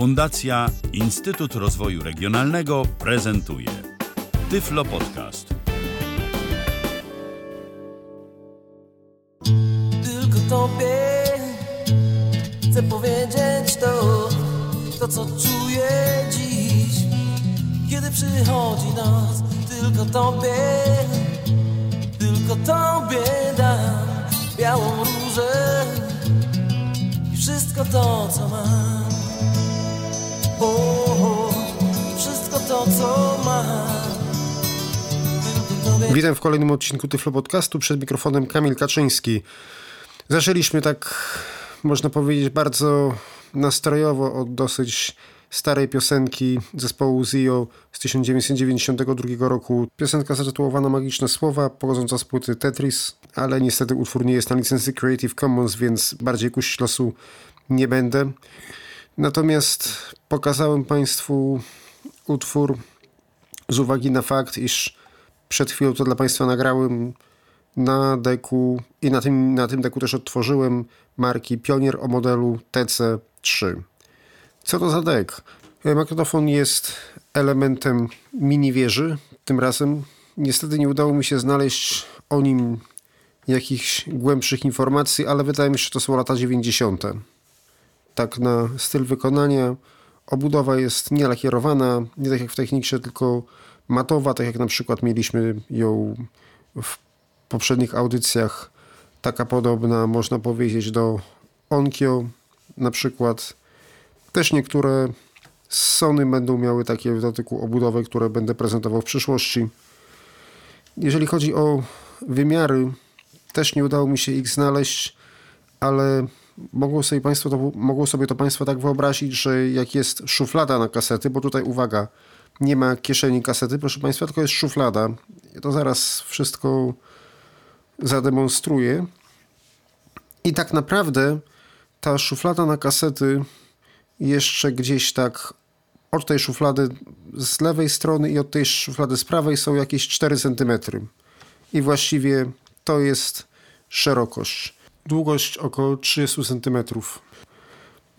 Fundacja Instytut Rozwoju Regionalnego prezentuje Tyflo Podcast. Tylko tobie chcę powiedzieć to, to co czuję dziś, kiedy przychodzi noc. Tylko tobie, tylko tobie dam białą różę i wszystko to, co mam. Witam w kolejnym odcinku Tyflo Podcastu. Przed mikrofonem Kamil Kaczyński. Zaczęliśmy tak, można powiedzieć, bardzo nastrojowo od dosyć starej piosenki zespołu Zio z 1992 roku. Piosenka zatytułowana Magiczne Słowa, pochodząca z płyty Tetris, ale niestety utwór nie jest na licencji Creative Commons, więc bardziej kusić losu nie będę. Natomiast pokazałem Państwu utwór z uwagi na fakt, iż przed chwilą to dla Państwa nagrałem na deku i na tym, na tym deku też odtworzyłem marki Pionier o modelu TC3. Co to za dek? Magnetofon jest elementem mini wieży. Tym razem niestety nie udało mi się znaleźć o nim jakichś głębszych informacji, ale wydaje mi się, że to są lata 90. Tak na styl wykonania. Obudowa jest nie lakierowana, nie tak jak w Techniksie, tylko matowa, tak jak na przykład mieliśmy ją w poprzednich audycjach. Taka podobna, można powiedzieć, do Onkyo na przykład. Też niektóre Sony będą miały takie w dotyku obudowy, które będę prezentował w przyszłości. Jeżeli chodzi o wymiary, też nie udało mi się ich znaleźć, ale mogą sobie Państwo to, mogą sobie to Państwo tak wyobrazić, że jak jest szuflada na kasety, bo tutaj uwaga, nie ma kieszeni kasety, proszę Państwa, tylko jest szuflada. To zaraz wszystko zademonstruję. I tak naprawdę ta szuflada na kasety jeszcze gdzieś tak od tej szuflady z lewej strony i od tej szuflady z prawej są jakieś 4 cm. I właściwie to jest szerokość. Długość około 30 cm.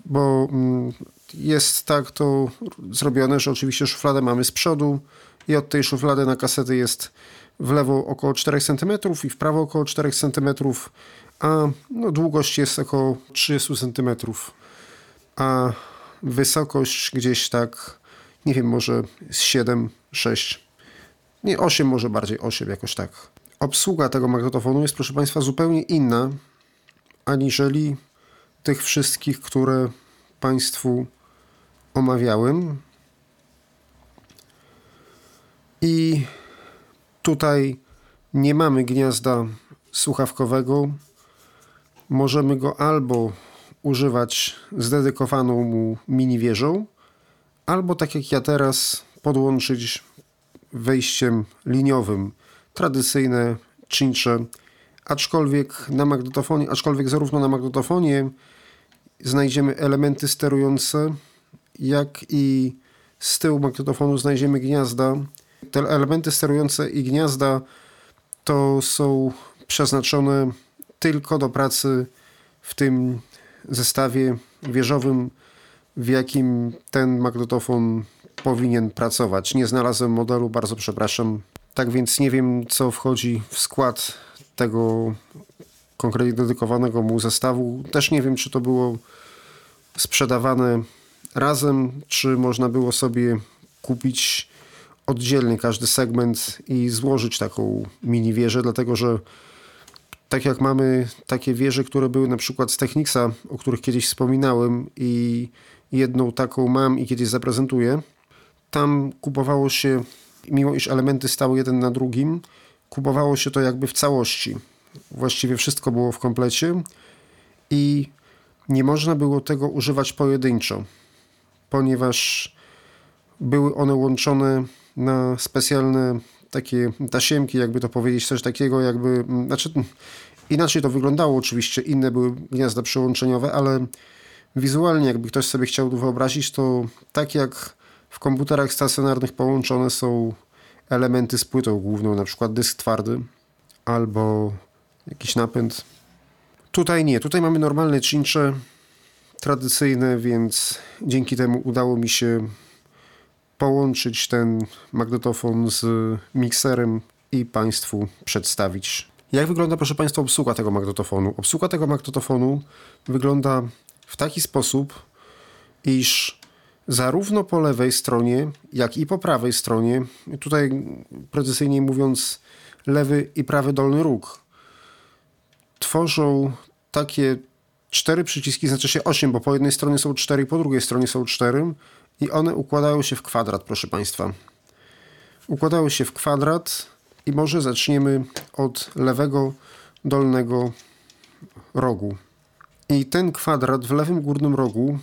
Bo mm, jest tak to zrobione, że oczywiście szufladę mamy z przodu i od tej szuflady na kasety jest w lewo około 4 cm i w prawo około 4 cm, a no, długość jest około 30 cm, a wysokość gdzieś tak, nie wiem, może z 7, 6, nie 8 może bardziej, 8 jakoś tak. Obsługa tego magnetofonu jest proszę Państwa zupełnie inna aniżeli tych wszystkich, które Państwu omawiałem. I tutaj nie mamy gniazda słuchawkowego. Możemy go albo używać z dedykowaną mu mini wieżą, albo tak jak ja teraz podłączyć wejściem liniowym tradycyjne cincze, aczkolwiek na magnetofonie, aczkolwiek zarówno na magnetofonie znajdziemy elementy sterujące, jak i z tyłu magnetofonu znajdziemy gniazda. Te elementy sterujące i gniazda to są przeznaczone tylko do pracy w tym zestawie wieżowym, w jakim ten magnetofon powinien pracować. Nie znalazłem modelu, bardzo przepraszam. Tak więc nie wiem, co wchodzi w skład tego konkretnie dedykowanego mu zestawu. Też nie wiem, czy to było sprzedawane razem, czy można było sobie kupić oddzielnie każdy segment i złożyć taką mini wieżę, dlatego że tak jak mamy takie wieże, które były na przykład z Technicsa, o których kiedyś wspominałem i jedną taką mam i kiedyś zaprezentuję, tam kupowało się, mimo iż elementy stały jeden na drugim, kupowało się to jakby w całości. Właściwie wszystko było w komplecie i nie można było tego używać pojedynczo, ponieważ były one łączone na specjalne takie tasiemki, jakby to powiedzieć, coś takiego jakby, znaczy inaczej to wyglądało oczywiście, inne były gniazda przełączeniowe, ale wizualnie jakby ktoś sobie chciał wyobrazić, to tak jak w komputerach stacjonarnych połączone są elementy z płytą główną, na przykład dysk twardy albo jakiś napęd. Tutaj nie, tutaj mamy normalne cincze, tradycyjne, więc dzięki temu udało mi się połączyć ten magnetofon z mikserem i Państwu przedstawić. Jak wygląda, proszę Państwa, obsługa tego magnetofonu? Obsługa tego magnetofonu wygląda w taki sposób, iż zarówno po lewej stronie, jak i po prawej stronie, tutaj precyzyjniej mówiąc, lewy i prawy dolny róg, tworzą takie cztery przyciski, znaczy się osiem, bo po jednej stronie są cztery, po drugiej stronie są cztery i one układają się w kwadrat, proszę Państwa. Układają się w kwadrat i może zaczniemy od lewego dolnego rogu. I ten kwadrat w lewym górnym rogu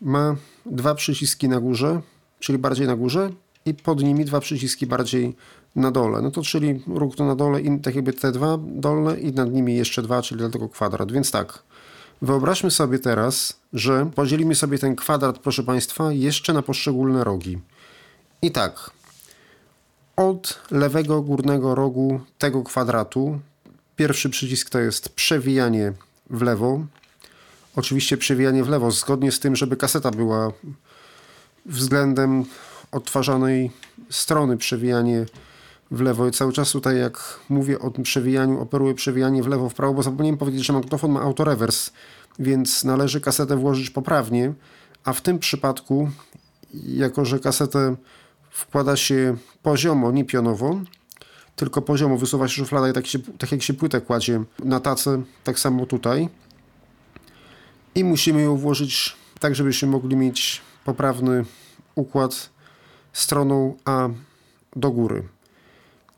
ma dwa przyciski na górze, czyli bardziej na górze i pod nimi dwa przyciski bardziej na dole. No to czyli róg to na dole i tak jakby te dwa dolne i nad nimi jeszcze dwa, czyli dlatego kwadrat. Więc tak, wyobraźmy sobie teraz, że podzielimy sobie ten kwadrat, proszę Państwa, jeszcze na poszczególne rogi. I tak, od lewego górnego rogu tego kwadratu pierwszy przycisk to jest przewijanie w lewo. Oczywiście przewijanie w lewo, zgodnie z tym, żeby kaseta była względem odtwarzanej strony przewijanie w lewo. I cały czas tutaj, jak mówię o tym przewijaniu, operuję przewijanie w lewo, w prawo, bo zapomniałem powiedzieć, że magnetofon ma autorewers, więc należy kasetę włożyć poprawnie, a w tym przypadku, jako że kasetę wkłada się poziomo, nie pionowo, tylko poziomo, wysuwa się szuflada i tak, się, tak jak się płytę kładzie na tacę, tak samo tutaj. I musimy ją włożyć tak, żebyśmy mogli mieć poprawny układ stroną A do góry.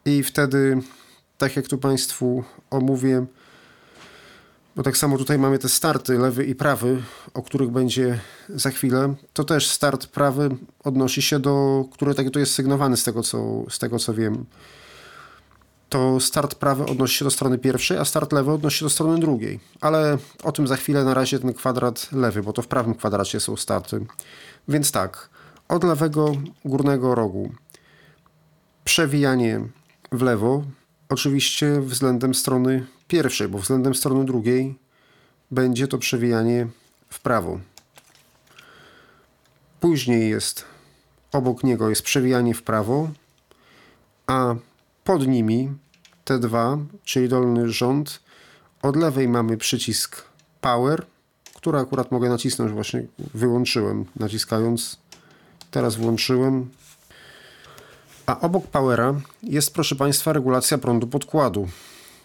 I wtedy, tak jak tu Państwu omówię, bo tak samo tutaj mamy te starty lewy i prawy, o których będzie za chwilę. To też start prawy odnosi się do, który tak to jest sygnowany z tego, co, z tego co wiem. To start prawy odnosi się do strony pierwszej, a start lewy odnosi się do strony drugiej. Ale o tym za chwilę na razie ten kwadrat lewy, bo to w prawym kwadracie są starty. Więc tak, od lewego górnego rogu przewijanie w lewo, oczywiście względem strony pierwszej, bo względem strony drugiej będzie to przewijanie w prawo. Później jest obok niego jest przewijanie w prawo, a pod nimi te dwa, czyli dolny rząd, od lewej mamy przycisk power, który akurat mogę nacisnąć, właśnie wyłączyłem naciskając. Teraz włączyłem. A obok powera jest, proszę Państwa, regulacja prądu podkładu,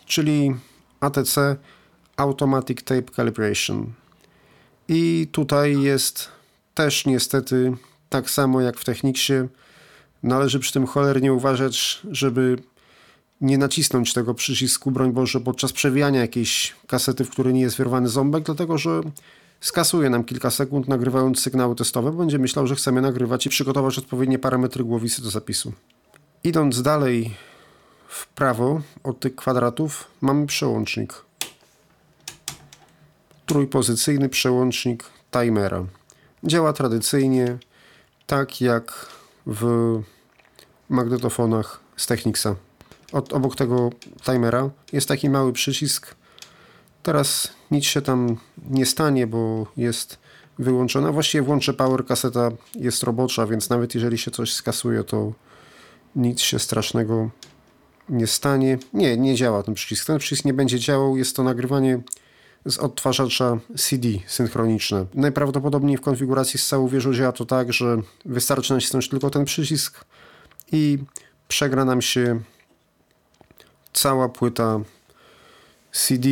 czyli ATC Automatic Tape Calibration. I tutaj jest też niestety tak samo jak w Techniksie. Należy przy tym cholernie uważać, żeby nie nacisnąć tego przycisku, broń Boże, podczas przewijania jakiejś kasety, w której nie jest wyrwany ząbek, dlatego że skasuje nam kilka sekund nagrywając sygnały testowe, bo będzie myślał, że chcemy nagrywać i przygotować odpowiednie parametry głowicy do zapisu. Idąc dalej w prawo od tych kwadratów mamy przełącznik. Trójpozycyjny przełącznik timera. Działa tradycyjnie, tak jak w magnetofonach z Technicsa. Od, obok tego timera jest taki mały przycisk. Teraz nic się tam nie stanie, bo jest wyłączona. Właściwie włączę power, kaseta jest robocza, więc nawet jeżeli się coś skasuje, to nic się strasznego nie stanie. Nie, nie działa ten przycisk. Ten przycisk nie będzie działał. Jest to nagrywanie z odtwarzacza CD synchroniczne. Najprawdopodobniej w konfiguracji z całą wieżą działa to tak, że wystarczy nacisnąć tylko ten przycisk i przegra nam się cała płyta CD.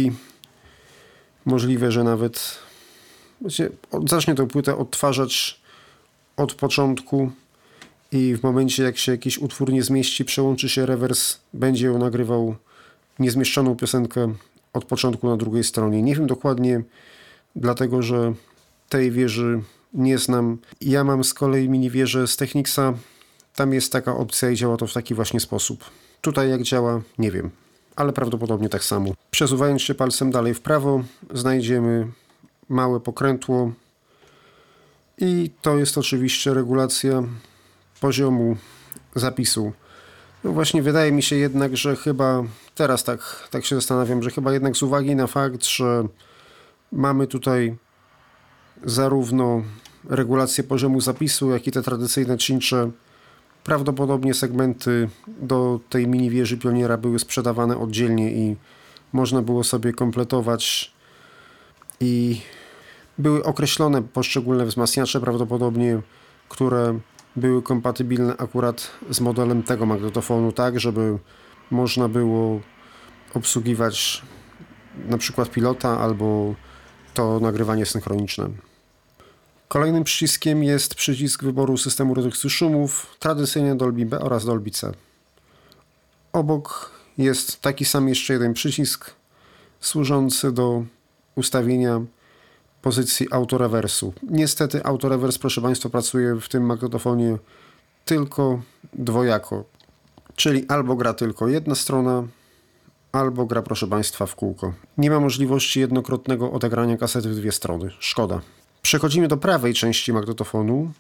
Możliwe, że nawet zacznie tę płytę odtwarzać od początku i w momencie jak się jakiś utwór nie zmieści, przełączy się rewers, będzie ją nagrywał niezmieszczoną piosenkę od początku na drugiej stronie. Nie wiem dokładnie, dlatego że tej wieży nie znam. Ja mam z kolei mini wieżę z Technicsa. Tam jest taka opcja i działa to w taki właśnie sposób. Tutaj jak działa, nie wiem, ale prawdopodobnie tak samo. Przesuwając się palcem dalej w prawo, znajdziemy małe pokrętło i to jest oczywiście regulacja poziomu zapisu. No właśnie wydaje mi się jednak, że chyba teraz tak, tak się zastanawiam, że chyba jednak z uwagi na fakt, że mamy tutaj zarówno regulację poziomu zapisu, jak i te tradycyjne cincze. Prawdopodobnie segmenty do tej mini wieży pioniera były sprzedawane oddzielnie i można było sobie kompletować i były określone poszczególne wzmacniacze prawdopodobnie, które były kompatybilne akurat z modelem tego magnetofonu, tak żeby można było obsługiwać na przykład pilota albo to nagrywanie synchroniczne. Kolejnym przyciskiem jest przycisk wyboru systemu redukcji szumów, tradycyjnie Dolby B oraz Dolby C. Obok jest taki sam jeszcze jeden przycisk służący do ustawienia pozycji autorewersu. Niestety autorewers, proszę Państwa, pracuje w tym magnetofonie tylko dwojako. Czyli albo gra tylko jedna strona, albo gra, proszę Państwa, w kółko. Nie ma możliwości jednokrotnego odegrania kasety w dwie strony. Szkoda. Przechodzimy do prawej części magnetofonu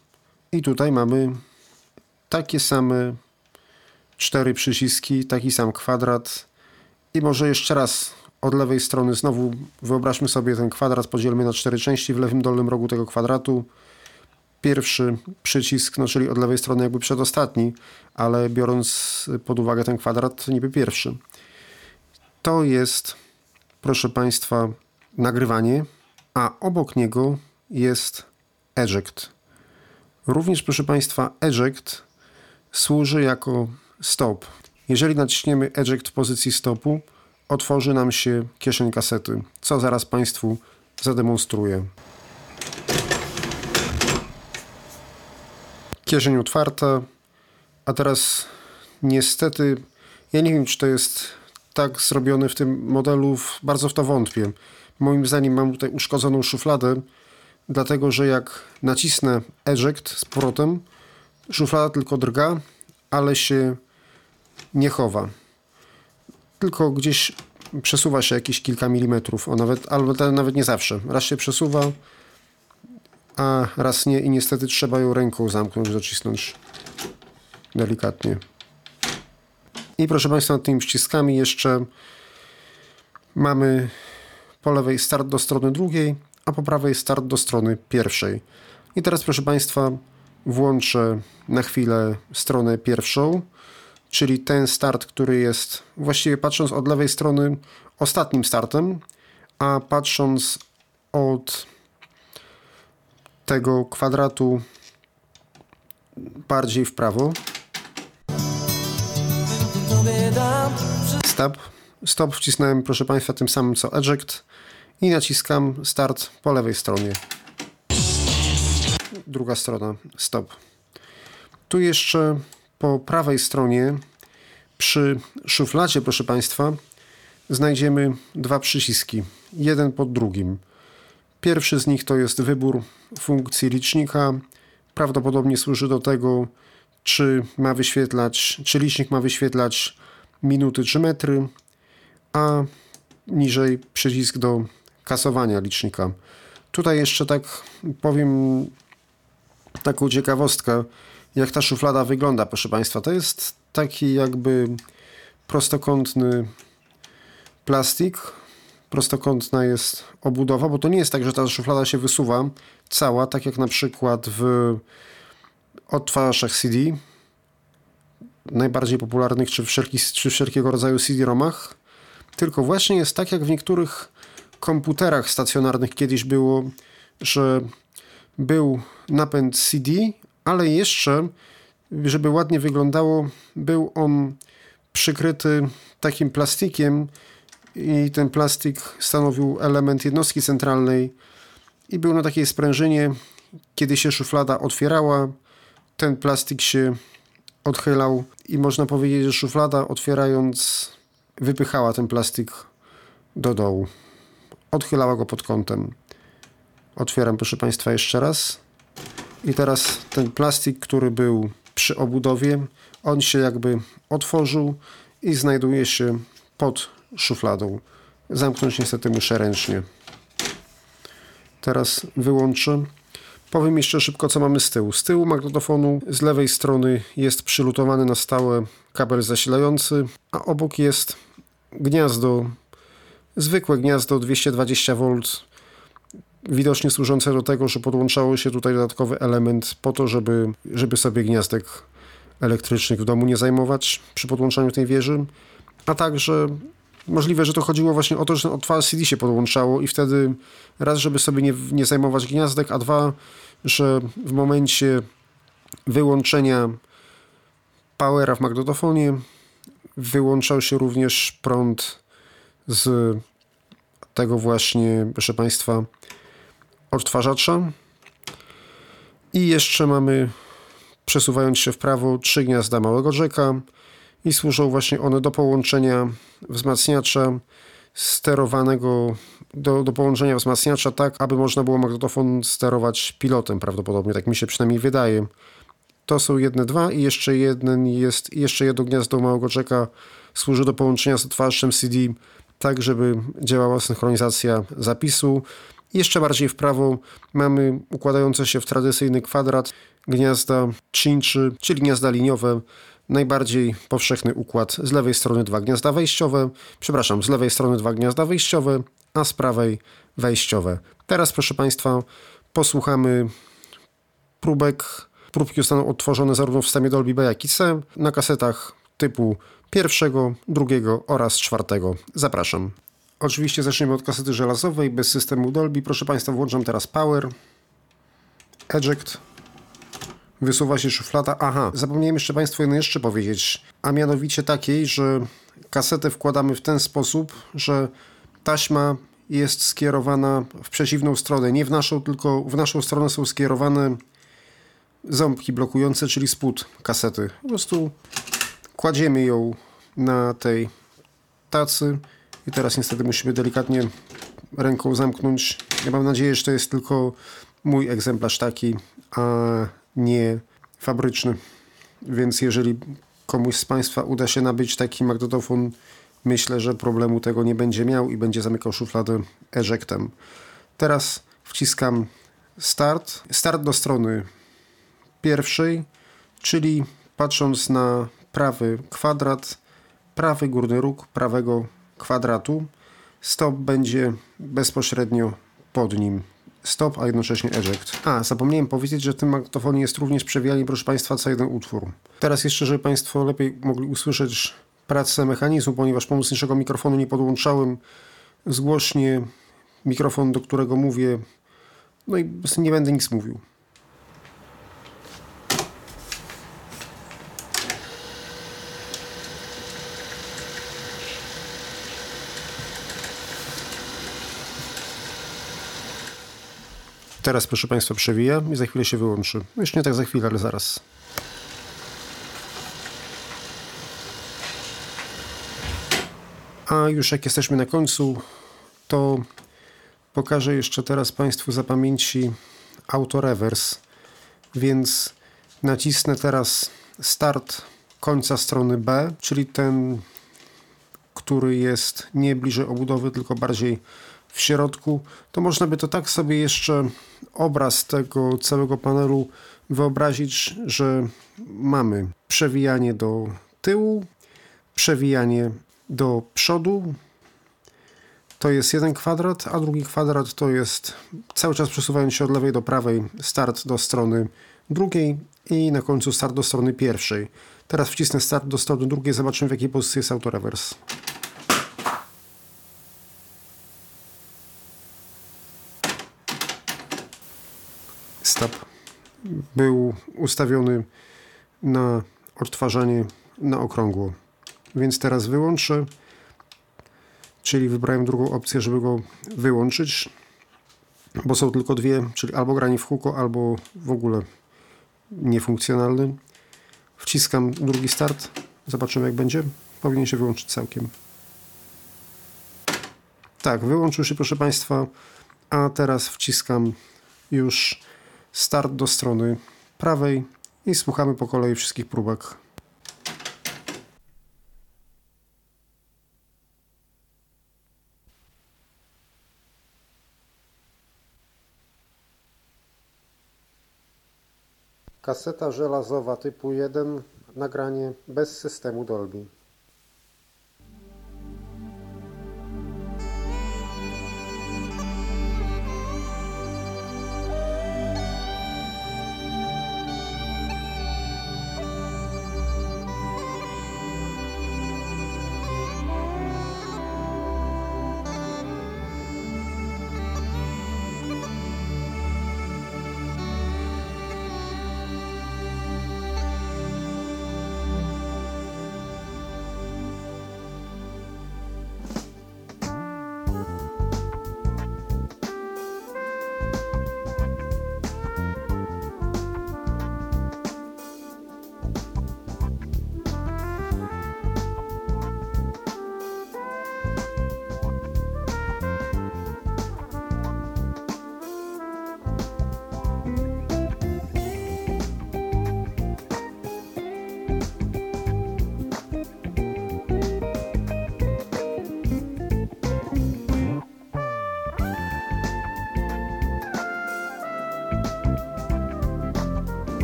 i tutaj mamy takie same cztery przyciski, taki sam kwadrat i może jeszcze raz od lewej strony znowu wyobraźmy sobie ten kwadrat, podzielmy na cztery części w lewym dolnym rogu tego kwadratu. Pierwszy przycisk, no czyli od lewej strony jakby przedostatni, ale biorąc pod uwagę ten kwadrat, niby pierwszy. To jest, proszę Państwa, nagrywanie, a obok niego jest eject. Również, proszę Państwa, eject służy jako stop. Jeżeli naciśniemy eject w pozycji stopu, otworzy nam się kieszeń kasety, co zaraz Państwu zademonstruję. Kieszeń otwarta, a teraz niestety, ja nie wiem, czy to jest tak zrobione w tym modelu, bardzo w to wątpię. Moim zdaniem mam tutaj uszkodzoną szufladę, dlatego że jak nacisnę eject z powrotem, szuflada tylko drga, ale się nie chowa. Tylko gdzieś przesuwa się jakieś kilka milimetrów, o nawet, albo nawet nie zawsze. Raz się przesuwa, a raz nie i niestety trzeba ją ręką zamknąć, docisnąć delikatnie. I proszę Państwa, nad tymi przyciskami jeszcze mamy po lewej start do strony drugiej, a po prawej start do strony pierwszej. I teraz proszę Państwa włączę na chwilę stronę pierwszą, czyli ten start, który jest właściwie patrząc od lewej strony ostatnim startem, a patrząc od tego kwadratu bardziej w prawo. Stop. Stop wcisnąłem, proszę Państwa, tym samym co eject i naciskam start po lewej stronie. Druga strona, stop. Tu jeszcze po prawej stronie przy szufladzie, proszę Państwa, znajdziemy dwa przyciski, jeden pod drugim. Pierwszy z nich to jest wybór funkcji licznika. Prawdopodobnie służy do tego, czy ma wyświetlać, czy licznik ma wyświetlać minuty czy metry, a niżej przycisk do kasowania licznika. Tutaj jeszcze tak powiem taką ciekawostkę, jak ta szuflada wygląda, proszę Państwa. To jest taki jakby prostokątny plastik. Prostokątna jest obudowa, bo to nie jest tak, że ta szuflada się wysuwa cała, tak jak na przykład w odtwarzaczach CD, najbardziej popularnych, czy, wszelki, czy wszelkiego rodzaju CD-ROMach, tylko właśnie jest tak, jak w niektórych komputerach stacjonarnych kiedyś było, że był napęd CD, ale jeszcze, żeby ładnie wyglądało, był on przykryty takim plastikiem i ten plastik stanowił element jednostki centralnej i był na takiej sprężynie, kiedy się szuflada otwierała, ten plastik się odchylał i można powiedzieć, że szuflada otwierając wypychała ten plastik do dołu. Odchylała go pod kątem. Otwieram, proszę Państwa, jeszcze raz. I teraz ten plastik, który był przy obudowie, on się jakby otworzył i znajduje się pod szufladą. Zamknąć niestety muszę ręcznie. Teraz wyłączę. Powiem jeszcze szybko, co mamy z tyłu. Z tyłu magnetofonu z lewej strony jest przylutowany na stałe kabel zasilający, a obok jest gniazdo, zwykłe gniazdo 220V widocznie służące do tego, że podłączało się tutaj dodatkowy element po to, żeby, żeby sobie gniazdek elektrycznych w domu nie zajmować przy podłączaniu tej wieży, a także możliwe, że to chodziło właśnie o to, że ten odtwarzacz CD się podłączało i wtedy raz, żeby sobie nie, nie zajmować gniazdek, a dwa, że w momencie wyłączenia powera w magnetofonie wyłączał się również prąd z tego właśnie, proszę Państwa, odtwarzacza. I jeszcze mamy, przesuwając się w prawo, trzy gniazda małego rzeka i służą właśnie one do połączenia wzmacniacza sterowanego, do, do połączenia wzmacniacza tak, aby można było magnetofon sterować pilotem prawdopodobnie, tak mi się przynajmniej wydaje. To są jedne dwa i jeszcze jeden jest, jeszcze jedno gniazdo małego jacka służy do połączenia z odtwarzaczem CD, tak żeby działała synchronizacja zapisu. Jeszcze bardziej w prawo mamy układające się w tradycyjny kwadrat gniazda chinczy, czyli gniazda liniowe. Najbardziej powszechny układ. Z lewej strony dwa gniazda wejściowe, przepraszam, z lewej strony dwa gniazda wyjściowe, a z prawej wejściowe. Teraz, proszę Państwa, posłuchamy próbek Próbki zostaną odtworzone zarówno w systemie Dolby B, jak i C na kasetach typu pierwszego, drugiego oraz czwartego. Zapraszam. Oczywiście zaczniemy od kasety żelazowej bez systemu Dolby. Proszę Państwa, włączam teraz Power, Eject, wysuwa się szuflada. Aha, zapomniałem jeszcze Państwu jedno jeszcze powiedzieć, a mianowicie takiej, że kasetę wkładamy w ten sposób, że taśma jest skierowana w przeciwną stronę. Nie w naszą, tylko w naszą stronę są skierowane ząbki blokujące, czyli spód kasety. Po prostu kładziemy ją na tej tacy i teraz niestety musimy delikatnie ręką zamknąć. Ja mam nadzieję, że to jest tylko mój egzemplarz taki, a nie fabryczny. Więc jeżeli komuś z Państwa uda się nabyć taki magnetofon, myślę, że problemu tego nie będzie miał i będzie zamykał szufladę ejectem. Teraz wciskam start. Start do strony pierwszej, czyli patrząc na prawy kwadrat, prawy górny róg prawego kwadratu, stop będzie bezpośrednio pod nim. Stop, a jednocześnie eject. A, zapomniałem powiedzieć, że w tym magnetofonie jest również przewijanie, proszę Państwa, co jeden utwór. Teraz jeszcze, żeby Państwo lepiej mogli usłyszeć pracę mechanizmu, ponieważ pomocniczego mikrofonu nie podłączałem, zgłośnie mikrofon, do którego mówię, no i nie będę nic mówił. Teraz, proszę Państwa, przewija i za chwilę się wyłączy. Jeszcze nie tak za chwilę, ale zaraz. A już jak jesteśmy na końcu, to pokażę jeszcze teraz Państwu za pamięci autorewers. Więc nacisnę teraz start końca strony B, czyli ten, który jest nie bliżej obudowy, tylko bardziej w środku, to można by to tak sobie jeszcze obraz tego całego panelu wyobrazić, że mamy przewijanie do tyłu, przewijanie do przodu. To jest jeden kwadrat, a drugi kwadrat to jest cały czas przesuwając się od lewej do prawej, start do strony drugiej i na końcu start do strony pierwszej. Teraz wcisnę start do strony drugiej, zobaczymy w jakiej pozycji jest autorewers. Stop był ustawiony na odtwarzanie na okrągło. Więc teraz wyłączę, czyli wybrałem drugą opcję, żeby go wyłączyć, bo są tylko dwie, czyli albo granie w huko, albo w ogóle niefunkcjonalny. Wciskam drugi start, zobaczymy jak będzie. Powinien się wyłączyć całkiem. Tak, wyłączył się proszę Państwa, a teraz wciskam już start do strony prawej i słuchamy po kolei wszystkich próbek. Kaseta żelazowa typu 1, nagranie bez systemu Dolby.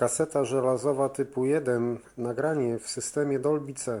Kaseta żelazowa typu 1, nagranie w systemie Dolby C.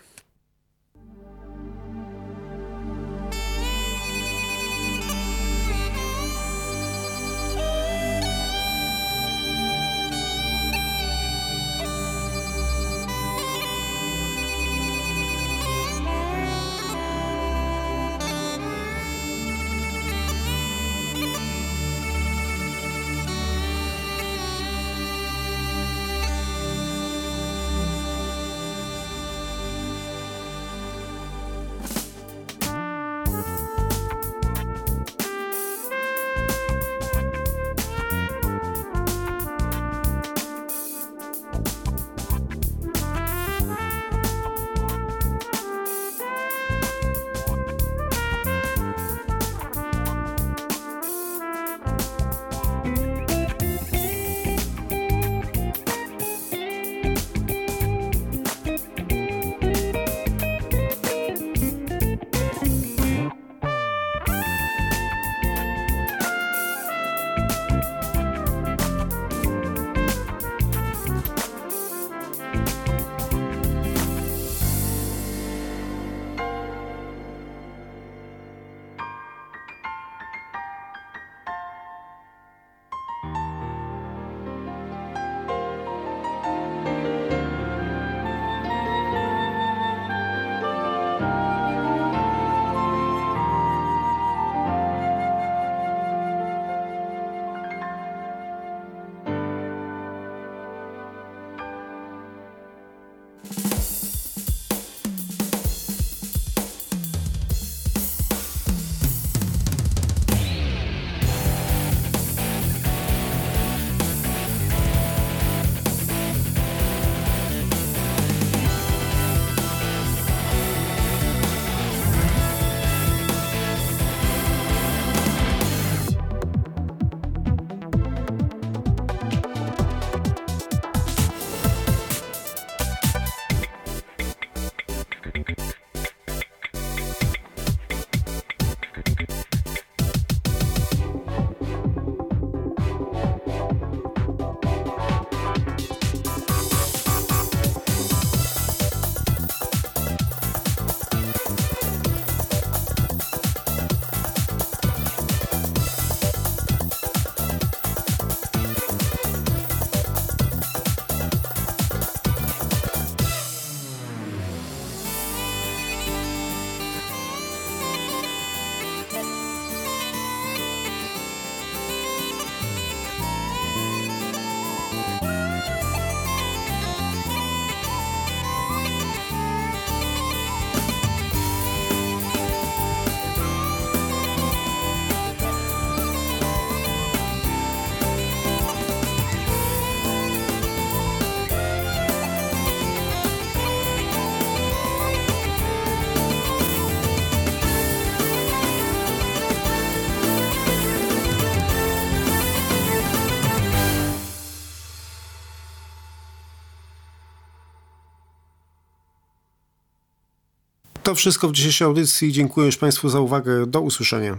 to wszystko w dzisiejszej audycji. Dziękuję już Państwu za uwagę. Do usłyszenia.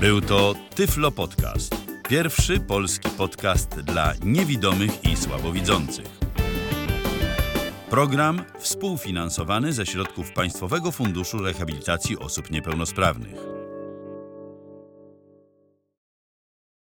Był to Tyflo Podcast. Pierwszy polski podcast dla niewidomych i słabowidzących. Program współfinansowany ze środków Państwowego Funduszu Rehabilitacji Osób Niepełnosprawnych.